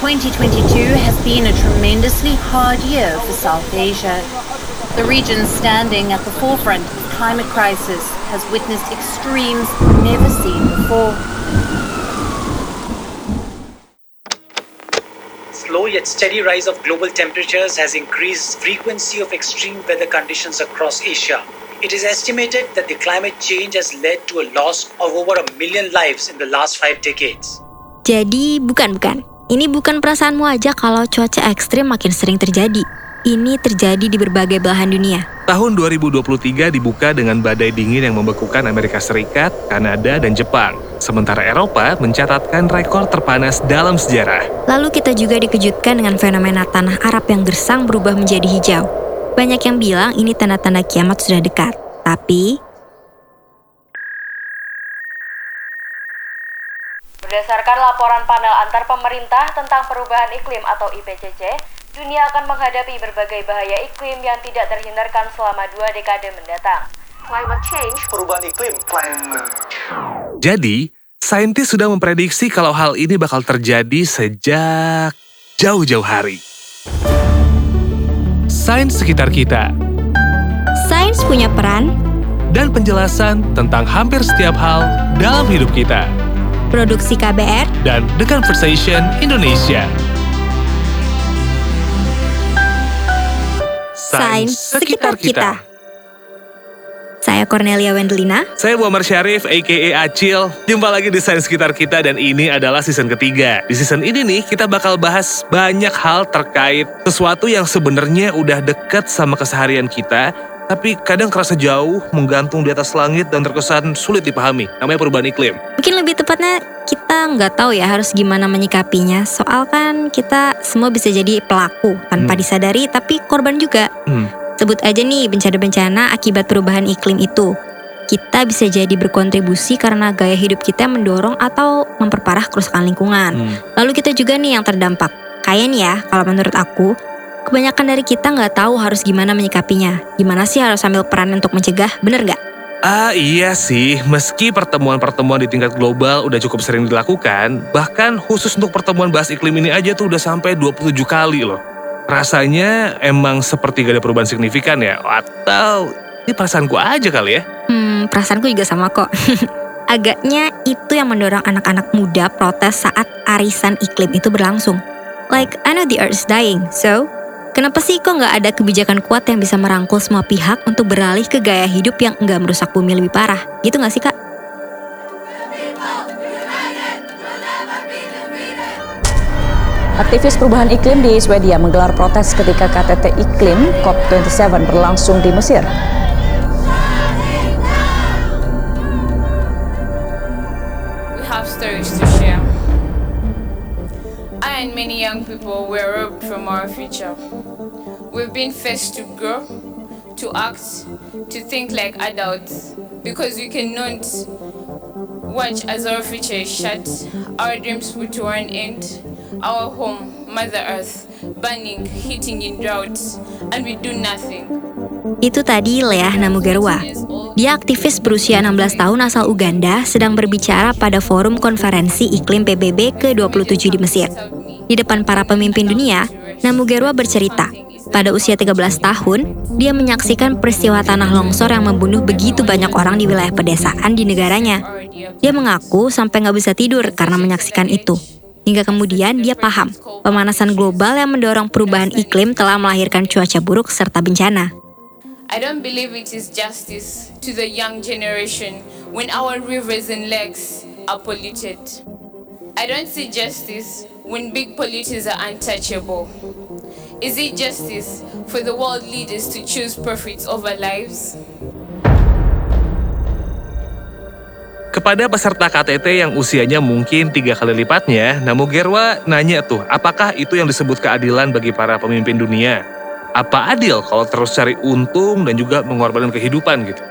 2022 has been a tremendously hard year for South Asia. The region standing at the forefront of the climate crisis has witnessed extremes never seen before. Slow yet steady rise of global temperatures has increased frequency of extreme weather conditions across Asia. It is estimated that the climate change has led to a loss of over a million lives in the last five decades. Jadi bukan bukan. Ini bukan perasaanmu aja kalau cuaca ekstrim makin sering terjadi. Ini terjadi di berbagai belahan dunia. Tahun 2023 dibuka dengan badai dingin yang membekukan Amerika Serikat, Kanada, dan Jepang. Sementara Eropa mencatatkan rekor terpanas dalam sejarah. Lalu kita juga dikejutkan dengan fenomena tanah Arab yang gersang berubah menjadi hijau. Banyak yang bilang ini tanda-tanda kiamat sudah dekat. Tapi, Berdasarkan laporan panel antar pemerintah tentang perubahan iklim atau IPCC, dunia akan menghadapi berbagai bahaya iklim yang tidak terhindarkan selama dua dekade mendatang. Climate change Perubahan iklim. Jadi, saintis sudah memprediksi kalau hal ini bakal terjadi sejak jauh-jauh hari. Sains sekitar kita sains punya peran. dan penjelasan tentang hampir setiap hal dalam hidup kita. Produksi KBR, Dan The Conversation Indonesia. sains sekitar kita. Saya Cornelia Wendelina. Saya Muhammad Syarif, a.k.a. Acil. Jumpa lagi di Sains Sekitar Kita dan ini adalah season ketiga. Di season ini nih, kita bakal bahas banyak hal terkait sesuatu yang sebenarnya udah deket sama keseharian kita, tapi kadang kerasa jauh, menggantung di atas langit dan terkesan sulit dipahami. Namanya perubahan iklim. Mungkin lebih tepatnya kita nggak tahu ya harus gimana menyikapinya. Soal kan kita semua bisa jadi pelaku tanpa Hmm. disadari, tapi korban juga. Hmm. Sebut aja nih bencana-bencana akibat perubahan iklim itu. Kita bisa jadi berkontribusi karena gaya hidup kita mendorong atau memperparah kerusakan lingkungan. Hmm. Lalu kita juga nih yang terdampak. Kayaknya nih ya, kalau menurut aku, kebanyakan dari kita nggak tahu harus gimana menyikapinya. Gimana sih harus ambil peran untuk mencegah, bener nggak? Ah iya sih, meski pertemuan-pertemuan di tingkat global udah cukup sering dilakukan, bahkan khusus untuk pertemuan bahas iklim ini aja tuh udah sampai 27 kali loh. Rasanya emang seperti gak ada perubahan signifikan ya, atau ini perasaanku aja kali ya. Hmm, perasaanku juga sama kok. Agaknya itu yang mendorong anak-anak muda protes saat arisan iklim itu berlangsung. Like, I know the earth is dying, so kenapa sih kok nggak ada kebijakan kuat yang bisa merangkul semua pihak untuk beralih ke gaya hidup yang nggak merusak bumi lebih parah? Gitu nggak sih kak? Aktivis perubahan iklim di Swedia menggelar protes ketika KTT iklim COP27 berlangsung di Mesir. And many young people were robbed from our future. We've been forced to grow, to act, to think like adults because we cannot watch as our future is shut, our dreams put to an end, our home, Mother Earth, burning, hitting in droughts, and we do nothing. Itu tadi Leah Namugarwa. Dia aktivis berusia 16 tahun asal Uganda sedang berbicara pada forum konferensi iklim PBB ke-27 di Mesir. Di depan para pemimpin dunia, Namugarwa bercerita, pada usia 13 tahun, dia menyaksikan peristiwa tanah longsor yang membunuh begitu banyak orang di wilayah pedesaan di negaranya. Dia mengaku sampai nggak bisa tidur karena menyaksikan itu. Hingga kemudian dia paham, pemanasan global yang mendorong perubahan iklim telah melahirkan cuaca buruk serta bencana. I don't believe it is justice to the young generation when our rivers and lakes are polluted. I don't see justice when big polluters are untouchable. Is it justice for the world leaders to choose profits over lives? Kepada peserta KTT yang usianya mungkin tiga kali lipatnya, Namugerwa nanya tuh, apakah itu yang disebut keadilan bagi para pemimpin dunia? Apa adil kalau terus cari untung dan juga mengorbankan kehidupan gitu?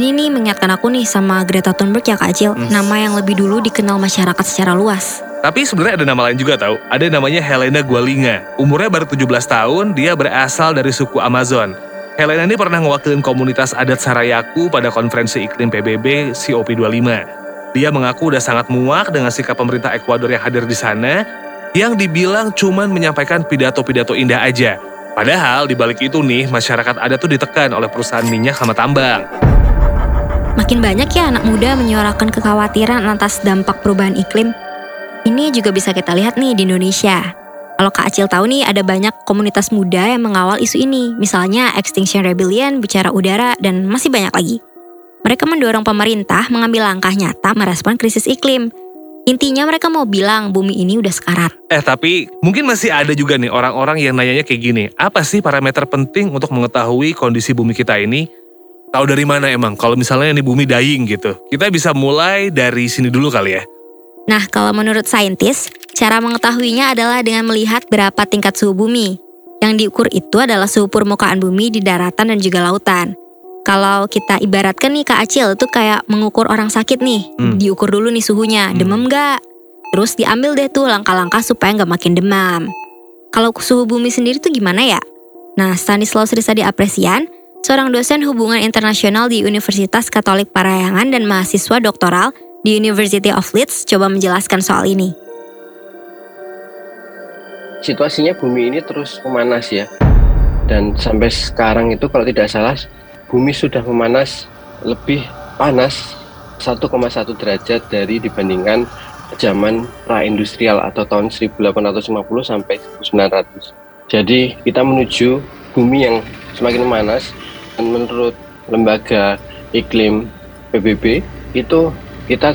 Ini nih mengingatkan aku nih sama Greta Thunberg ya Kak Acil, nama yang lebih dulu dikenal masyarakat secara luas. Tapi sebenarnya ada nama lain juga tahu. Ada namanya Helena Gualinga. Umurnya baru 17 tahun, dia berasal dari suku Amazon. Helena ini pernah mewakili komunitas adat Sarayaku pada konferensi iklim PBB COP25. Dia mengaku udah sangat muak dengan sikap pemerintah Ekuador yang hadir di sana. yang dibilang cuman menyampaikan pidato-pidato indah aja. Padahal di balik itu nih, masyarakat adat tuh ditekan oleh perusahaan minyak sama tambang. Makin banyak ya anak muda menyuarakan kekhawatiran atas dampak perubahan iklim. Ini juga bisa kita lihat nih di Indonesia. Kalau Kak Acil tahu nih ada banyak komunitas muda yang mengawal isu ini. Misalnya Extinction Rebellion, Bicara Udara, dan masih banyak lagi. Mereka mendorong pemerintah mengambil langkah nyata merespon krisis iklim. Intinya mereka mau bilang bumi ini udah sekarat. Eh tapi mungkin masih ada juga nih orang-orang yang nanyanya kayak gini. Apa sih parameter penting untuk mengetahui kondisi bumi kita ini? Tahu dari mana emang kalau misalnya ini bumi dying gitu? Kita bisa mulai dari sini dulu kali ya. Nah, kalau menurut saintis, cara mengetahuinya adalah dengan melihat berapa tingkat suhu bumi. Yang diukur itu adalah suhu permukaan bumi di daratan dan juga lautan. Kalau kita ibaratkan nih Kak Acil, itu kayak mengukur orang sakit nih. Hmm. Diukur dulu nih suhunya, demam nggak? Terus diambil deh tuh langkah-langkah supaya nggak makin demam. Kalau suhu bumi sendiri tuh gimana ya? Nah, Stanislaus Risadi Apresian, seorang dosen hubungan internasional di Universitas Katolik Parayangan dan mahasiswa doktoral di University of Leeds coba menjelaskan soal ini. situasinya bumi ini terus memanas ya. Dan sampai sekarang itu kalau tidak salah bumi sudah memanas lebih panas 1,1 derajat dari dibandingkan zaman pra-industrial atau tahun 1850 sampai 1900. Jadi kita menuju bumi yang semakin memanas dan menurut lembaga iklim PBB itu kita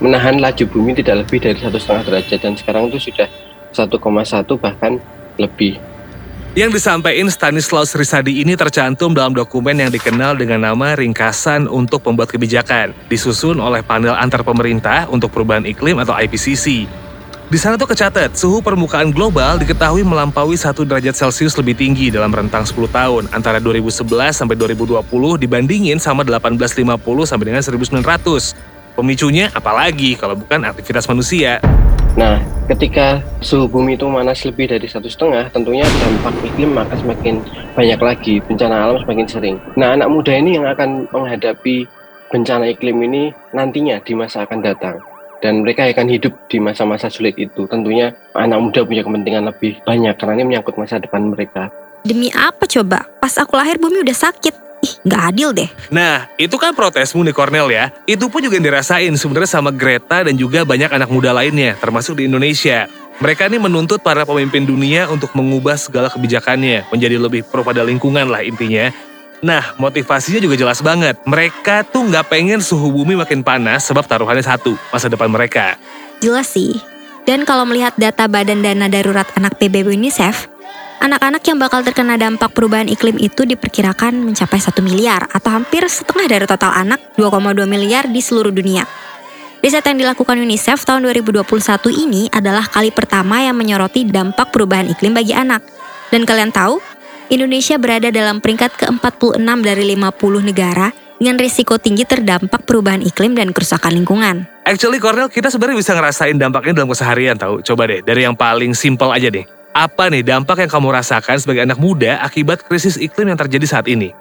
menahan laju bumi tidak lebih dari satu setengah derajat dan sekarang itu sudah 1,1 bahkan lebih. Yang disampaikan Stanislaus Risadi ini tercantum dalam dokumen yang dikenal dengan nama Ringkasan untuk Pembuat Kebijakan, disusun oleh panel antar pemerintah untuk perubahan iklim atau IPCC. Di sana tuh kecatat, suhu permukaan global diketahui melampaui 1 derajat Celcius lebih tinggi dalam rentang 10 tahun, antara 2011 sampai 2020 dibandingin sama 1850 sampai dengan 1900. Pemicunya apalagi kalau bukan aktivitas manusia. Nah, ketika suhu bumi itu panas lebih dari satu setengah, tentunya dampak iklim akan semakin banyak lagi, bencana alam semakin sering. Nah, anak muda ini yang akan menghadapi bencana iklim ini nantinya di masa akan datang. Dan mereka akan hidup di masa-masa sulit itu. Tentunya anak muda punya kepentingan lebih banyak karena ini menyangkut masa depan mereka. Demi apa coba? Pas aku lahir bumi udah sakit. Ih, nggak adil deh. Nah, itu kan protesmu nih Cornel ya. Itu pun juga yang dirasain sebenarnya sama Greta dan juga banyak anak muda lainnya, termasuk di Indonesia. Mereka nih menuntut para pemimpin dunia untuk mengubah segala kebijakannya, menjadi lebih pro pada lingkungan lah intinya. Nah, motivasinya juga jelas banget. Mereka tuh nggak pengen suhu bumi makin panas sebab taruhannya satu, masa depan mereka. Jelas sih. Dan kalau melihat data Badan Dana Darurat Anak PBB UNICEF, anak-anak yang bakal terkena dampak perubahan iklim itu diperkirakan mencapai 1 miliar atau hampir setengah dari total anak 2,2 miliar di seluruh dunia. Riset yang dilakukan UNICEF tahun 2021 ini adalah kali pertama yang menyoroti dampak perubahan iklim bagi anak. Dan kalian tahu, Indonesia berada dalam peringkat ke-46 dari 50 negara dengan risiko tinggi terdampak perubahan iklim dan kerusakan lingkungan. Actually Cornel, kita sebenarnya bisa ngerasain dampaknya dalam keseharian tahu. Coba deh, dari yang paling simpel aja deh. Apa nih dampak yang kamu rasakan sebagai anak muda akibat krisis iklim yang terjadi saat ini?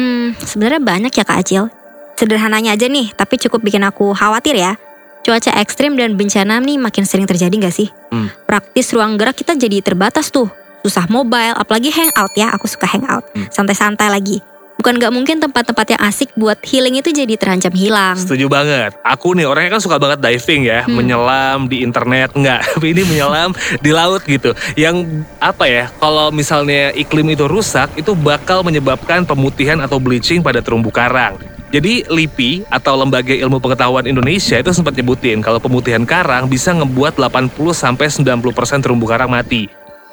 Hmm, sebenarnya banyak ya Kak Acil. Sederhananya aja nih, tapi cukup bikin aku khawatir ya. Cuaca ekstrim dan bencana nih makin sering terjadi nggak sih? Hmm. Praktis ruang gerak kita jadi terbatas tuh. Susah mobile, apalagi hangout ya, aku suka hangout. Hmm. Santai-santai lagi. Bukan nggak mungkin tempat-tempat yang asik buat healing itu jadi terancam hilang. Setuju banget. Aku nih orangnya kan suka banget diving ya, Hmm. menyelam di internet enggak, tapi ini menyelam di laut gitu. Yang apa ya? Kalau misalnya iklim itu rusak, itu bakal menyebabkan pemutihan atau bleaching pada terumbu karang. Jadi LIPI atau Lembaga Ilmu Pengetahuan Indonesia itu sempat nyebutin kalau pemutihan karang bisa ngebuat 80 sampai 90% terumbu karang mati.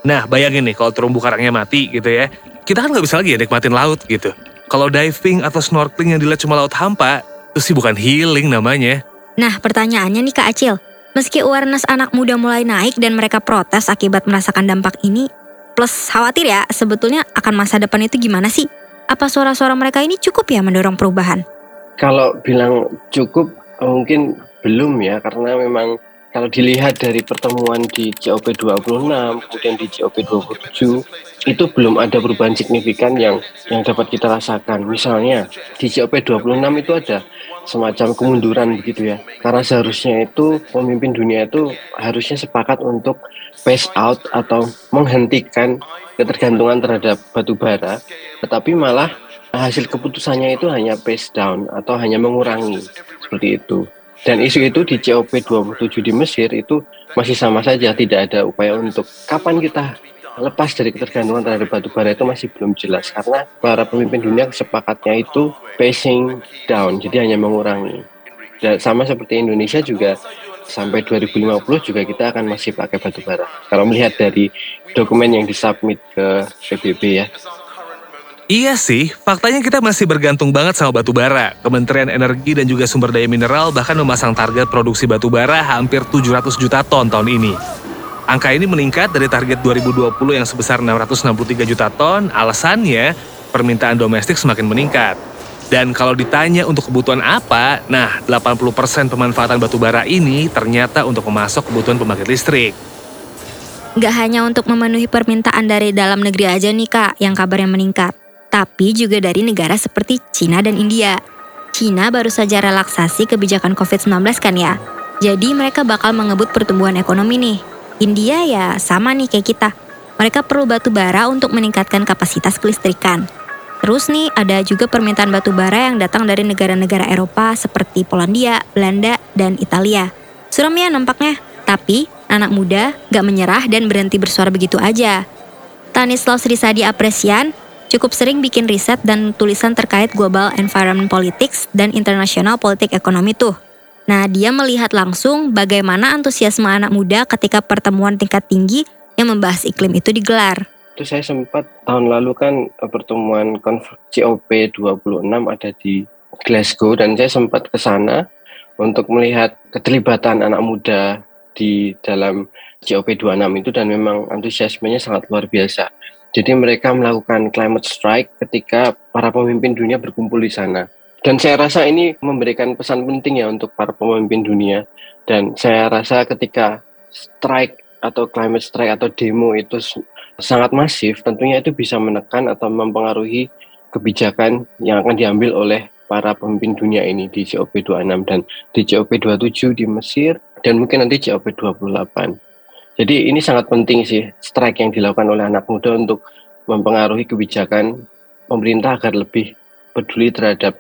Nah, bayangin nih kalau terumbu karangnya mati gitu ya. Kita kan nggak bisa lagi ya nikmatin laut gitu. Kalau diving atau snorkeling yang dilihat cuma laut hampa, itu sih bukan healing namanya. Nah, pertanyaannya nih Kak Acil. Meski awareness anak muda mulai naik dan mereka protes akibat merasakan dampak ini, plus khawatir ya, sebetulnya akan masa depan itu gimana sih? Apa suara-suara mereka ini cukup ya mendorong perubahan? Kalau bilang cukup mungkin belum ya karena memang kalau dilihat dari pertemuan di COP 26 kemudian di COP 27 itu belum ada perubahan signifikan yang yang dapat kita rasakan. Misalnya di COP26 itu ada semacam kemunduran begitu ya. Karena seharusnya itu pemimpin dunia itu harusnya sepakat untuk phase out atau menghentikan ketergantungan terhadap batu bara, tetapi malah hasil keputusannya itu hanya pace down atau hanya mengurangi seperti itu. Dan isu itu di COP 27 di Mesir itu masih sama saja, tidak ada upaya untuk kapan kita lepas dari ketergantungan terhadap batu bara itu masih belum jelas karena para pemimpin dunia sepakatnya itu pacing down, jadi hanya mengurangi. Dan sama seperti Indonesia juga sampai 2050 juga kita akan masih pakai batu bara. Kalau melihat dari dokumen yang disubmit ke PBB ya. Iya sih, faktanya kita masih bergantung banget sama batu bara. Kementerian Energi dan juga Sumber Daya Mineral bahkan memasang target produksi batu bara hampir 700 juta ton tahun ini. Angka ini meningkat dari target 2020 yang sebesar 663 juta ton, alasannya permintaan domestik semakin meningkat. Dan kalau ditanya untuk kebutuhan apa, nah 80% pemanfaatan batu bara ini ternyata untuk memasok kebutuhan pembangkit listrik. Gak hanya untuk memenuhi permintaan dari dalam negeri aja nih kak yang kabarnya meningkat tapi juga dari negara seperti Cina dan India. Cina baru saja relaksasi kebijakan COVID-19 kan ya. Jadi mereka bakal mengebut pertumbuhan ekonomi nih. India ya sama nih kayak kita. Mereka perlu batu bara untuk meningkatkan kapasitas kelistrikan. Terus nih ada juga permintaan batu bara yang datang dari negara-negara Eropa seperti Polandia, Belanda, dan Italia. Suram ya nampaknya, tapi anak muda gak menyerah dan berhenti bersuara begitu aja. Stanislaus Risadi Apresian cukup sering bikin riset dan tulisan terkait global environment politics dan international politik ekonomi tuh. Nah, dia melihat langsung bagaimana antusiasme anak muda ketika pertemuan tingkat tinggi yang membahas iklim itu digelar. Itu saya sempat tahun lalu kan eh, pertemuan COP 26 ada di Glasgow dan saya sempat ke sana untuk melihat keterlibatan anak muda di dalam COP26 itu dan memang antusiasmenya sangat luar biasa. Jadi mereka melakukan climate strike ketika para pemimpin dunia berkumpul di sana. Dan saya rasa ini memberikan pesan penting ya untuk para pemimpin dunia. Dan saya rasa ketika strike atau climate strike atau demo itu sangat masif, tentunya itu bisa menekan atau mempengaruhi kebijakan yang akan diambil oleh para pemimpin dunia ini di COP26 dan di COP27 di Mesir dan mungkin nanti COP28. Jadi ini sangat penting sih strike yang dilakukan oleh anak muda untuk mempengaruhi kebijakan pemerintah agar lebih peduli terhadap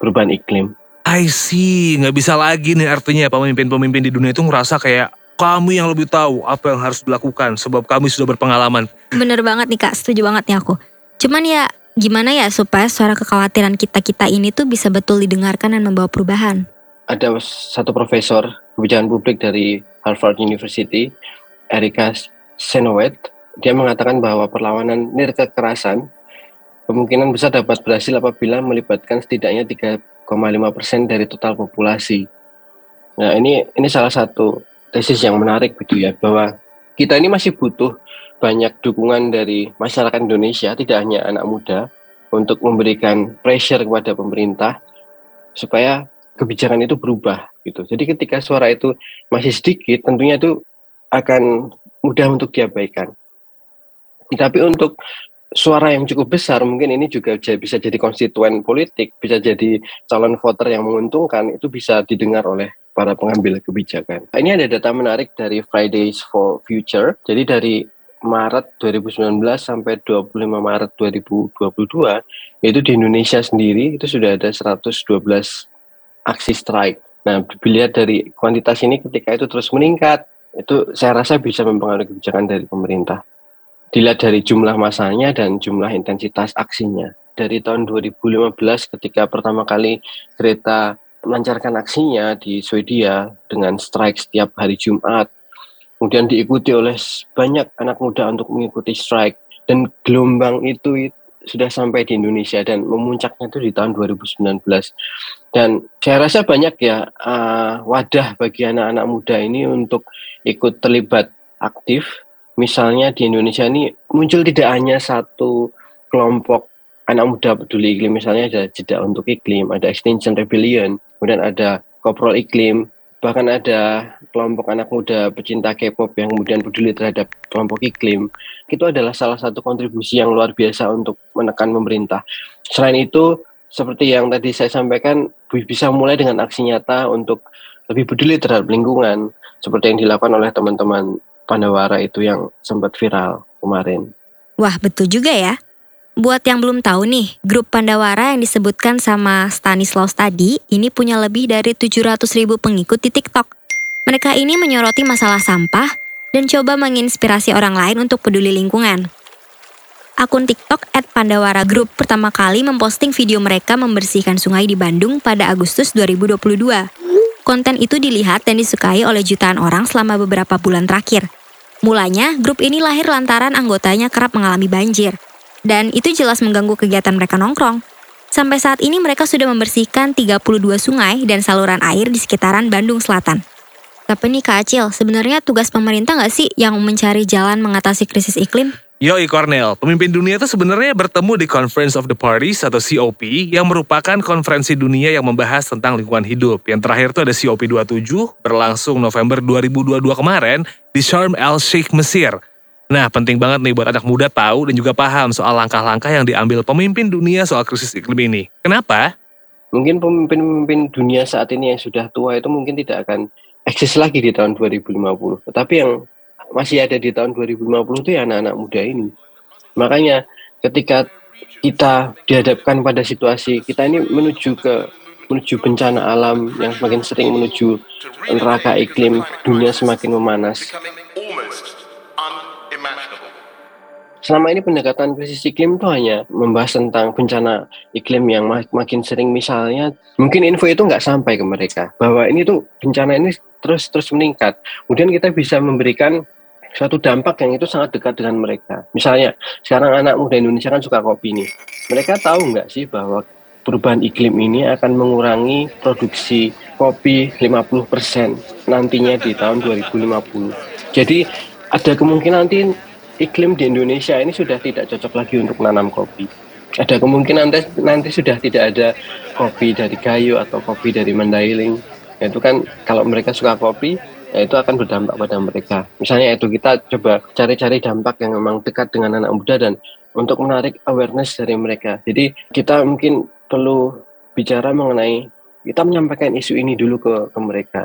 perubahan iklim. I see, nggak bisa lagi nih artinya pemimpin-pemimpin di dunia itu ngerasa kayak kami yang lebih tahu apa yang harus dilakukan sebab kami sudah berpengalaman. Bener banget nih kak, setuju banget nih aku. Cuman ya gimana ya supaya suara kekhawatiran kita-kita ini tuh bisa betul didengarkan dan membawa perubahan? Ada satu profesor kebijakan publik dari Harvard University Erika Senowet, dia mengatakan bahwa perlawanan nir kekerasan kemungkinan besar dapat berhasil apabila melibatkan setidaknya 3,5 persen dari total populasi. Nah ini ini salah satu tesis yang menarik gitu ya bahwa kita ini masih butuh banyak dukungan dari masyarakat Indonesia tidak hanya anak muda untuk memberikan pressure kepada pemerintah supaya kebijakan itu berubah gitu. Jadi ketika suara itu masih sedikit tentunya itu akan mudah untuk diabaikan. Tapi untuk suara yang cukup besar, mungkin ini juga bisa jadi konstituen politik, bisa jadi calon voter yang menguntungkan, itu bisa didengar oleh para pengambil kebijakan. Ini ada data menarik dari Fridays for Future. Jadi dari Maret 2019 sampai 25 Maret 2022, yaitu di Indonesia sendiri itu sudah ada 112 aksi strike. Nah, dilihat dari kuantitas ini ketika itu terus meningkat, itu saya rasa bisa mempengaruhi kebijakan dari pemerintah. Dilihat dari jumlah masanya dan jumlah intensitas aksinya. Dari tahun 2015 ketika pertama kali kereta melancarkan aksinya di Swedia dengan strike setiap hari Jumat, kemudian diikuti oleh banyak anak muda untuk mengikuti strike dan gelombang itu sudah sampai di Indonesia dan memuncaknya itu di tahun 2019 dan saya rasa banyak ya uh, wadah bagi anak-anak muda ini untuk ikut terlibat aktif. Misalnya di Indonesia ini muncul tidak hanya satu kelompok anak muda peduli iklim. Misalnya ada jeda untuk iklim ada extinction rebellion kemudian ada koprol iklim bahkan ada kelompok anak muda pecinta K-pop yang kemudian peduli terhadap kelompok iklim itu adalah salah satu kontribusi yang luar biasa untuk menekan pemerintah. Selain itu, seperti yang tadi saya sampaikan, bisa mulai dengan aksi nyata untuk lebih peduli terhadap lingkungan, seperti yang dilakukan oleh teman-teman Pandawara itu yang sempat viral kemarin. Wah, betul juga ya. Buat yang belum tahu nih, grup Pandawara yang disebutkan sama Stanislaus tadi ini punya lebih dari 700 ribu pengikut di TikTok. Mereka ini menyoroti masalah sampah dan coba menginspirasi orang lain untuk peduli lingkungan. Akun TikTok at Pandawara Group pertama kali memposting video mereka membersihkan sungai di Bandung pada Agustus 2022. Konten itu dilihat dan disukai oleh jutaan orang selama beberapa bulan terakhir. Mulanya, grup ini lahir lantaran anggotanya kerap mengalami banjir – dan itu jelas mengganggu kegiatan mereka nongkrong. Sampai saat ini mereka sudah membersihkan 32 sungai dan saluran air di sekitaran Bandung Selatan. Tapi nih Kak Acil, sebenarnya tugas pemerintah nggak sih yang mencari jalan mengatasi krisis iklim? Yoi Cornel, pemimpin dunia itu sebenarnya bertemu di Conference of the Parties atau COP yang merupakan konferensi dunia yang membahas tentang lingkungan hidup. Yang terakhir itu ada COP 27 berlangsung November 2022 kemarin di Sharm el Sheikh, Mesir. Nah, penting banget nih buat anak muda tahu dan juga paham soal langkah-langkah yang diambil pemimpin dunia soal krisis iklim ini. Kenapa? Mungkin pemimpin-pemimpin dunia saat ini yang sudah tua itu mungkin tidak akan eksis lagi di tahun 2050. Tetapi yang masih ada di tahun 2050 itu ya anak-anak muda ini. Makanya ketika kita dihadapkan pada situasi kita ini menuju ke menuju bencana alam yang semakin sering menuju neraka iklim, dunia semakin memanas selama ini pendekatan krisis iklim itu hanya membahas tentang bencana iklim yang mak makin sering misalnya mungkin info itu nggak sampai ke mereka bahwa ini tuh bencana ini terus terus meningkat. Kemudian kita bisa memberikan suatu dampak yang itu sangat dekat dengan mereka. Misalnya sekarang anak muda Indonesia kan suka kopi nih. Mereka tahu nggak sih bahwa perubahan iklim ini akan mengurangi produksi kopi 50% nantinya di tahun 2050 jadi ada kemungkinan nanti iklim di Indonesia ini sudah tidak cocok lagi untuk menanam kopi. Ada kemungkinan nanti, nanti sudah tidak ada kopi dari kayu atau kopi dari Mandailing. Itu kan kalau mereka suka kopi, ya itu akan berdampak pada mereka. Misalnya itu kita coba cari-cari dampak yang memang dekat dengan anak muda dan untuk menarik awareness dari mereka. Jadi kita mungkin perlu bicara mengenai kita menyampaikan isu ini dulu ke, ke mereka.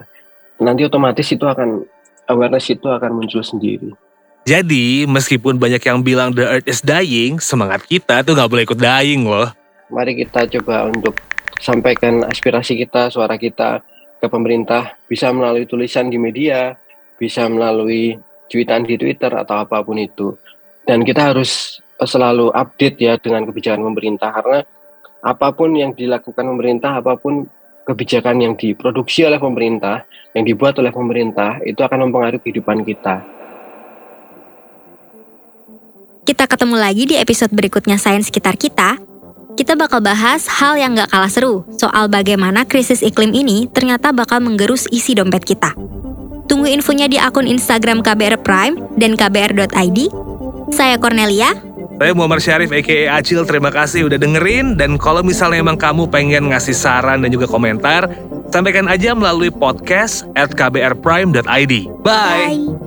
Nanti otomatis itu akan awareness itu akan muncul sendiri. Jadi, meskipun banyak yang bilang the earth is dying, semangat kita tuh nggak boleh ikut dying loh. Mari kita coba untuk sampaikan aspirasi kita, suara kita ke pemerintah, bisa melalui tulisan di media, bisa melalui cuitan di Twitter atau apa pun itu. Dan kita harus selalu update ya dengan kebijakan pemerintah karena apa pun yang dilakukan pemerintah, apa pun kebijakan yang diproduksi oleh pemerintah, yang dibuat oleh pemerintah, itu akan mempengaruhi kehidupan. Kita ketemu lagi di episode berikutnya Sains Sekitar Kita. Kita bakal bahas hal yang gak kalah seru soal bagaimana krisis iklim ini ternyata bakal menggerus isi dompet kita. Tunggu infonya di akun Instagram KBR Prime dan kbr.id. Saya Cornelia. Saya Muhammad Syarif aka Acil, terima kasih udah dengerin dan kalau misalnya emang kamu pengen ngasih saran dan juga komentar, sampaikan aja melalui podcast at kbrprime.id. Bye. Bye.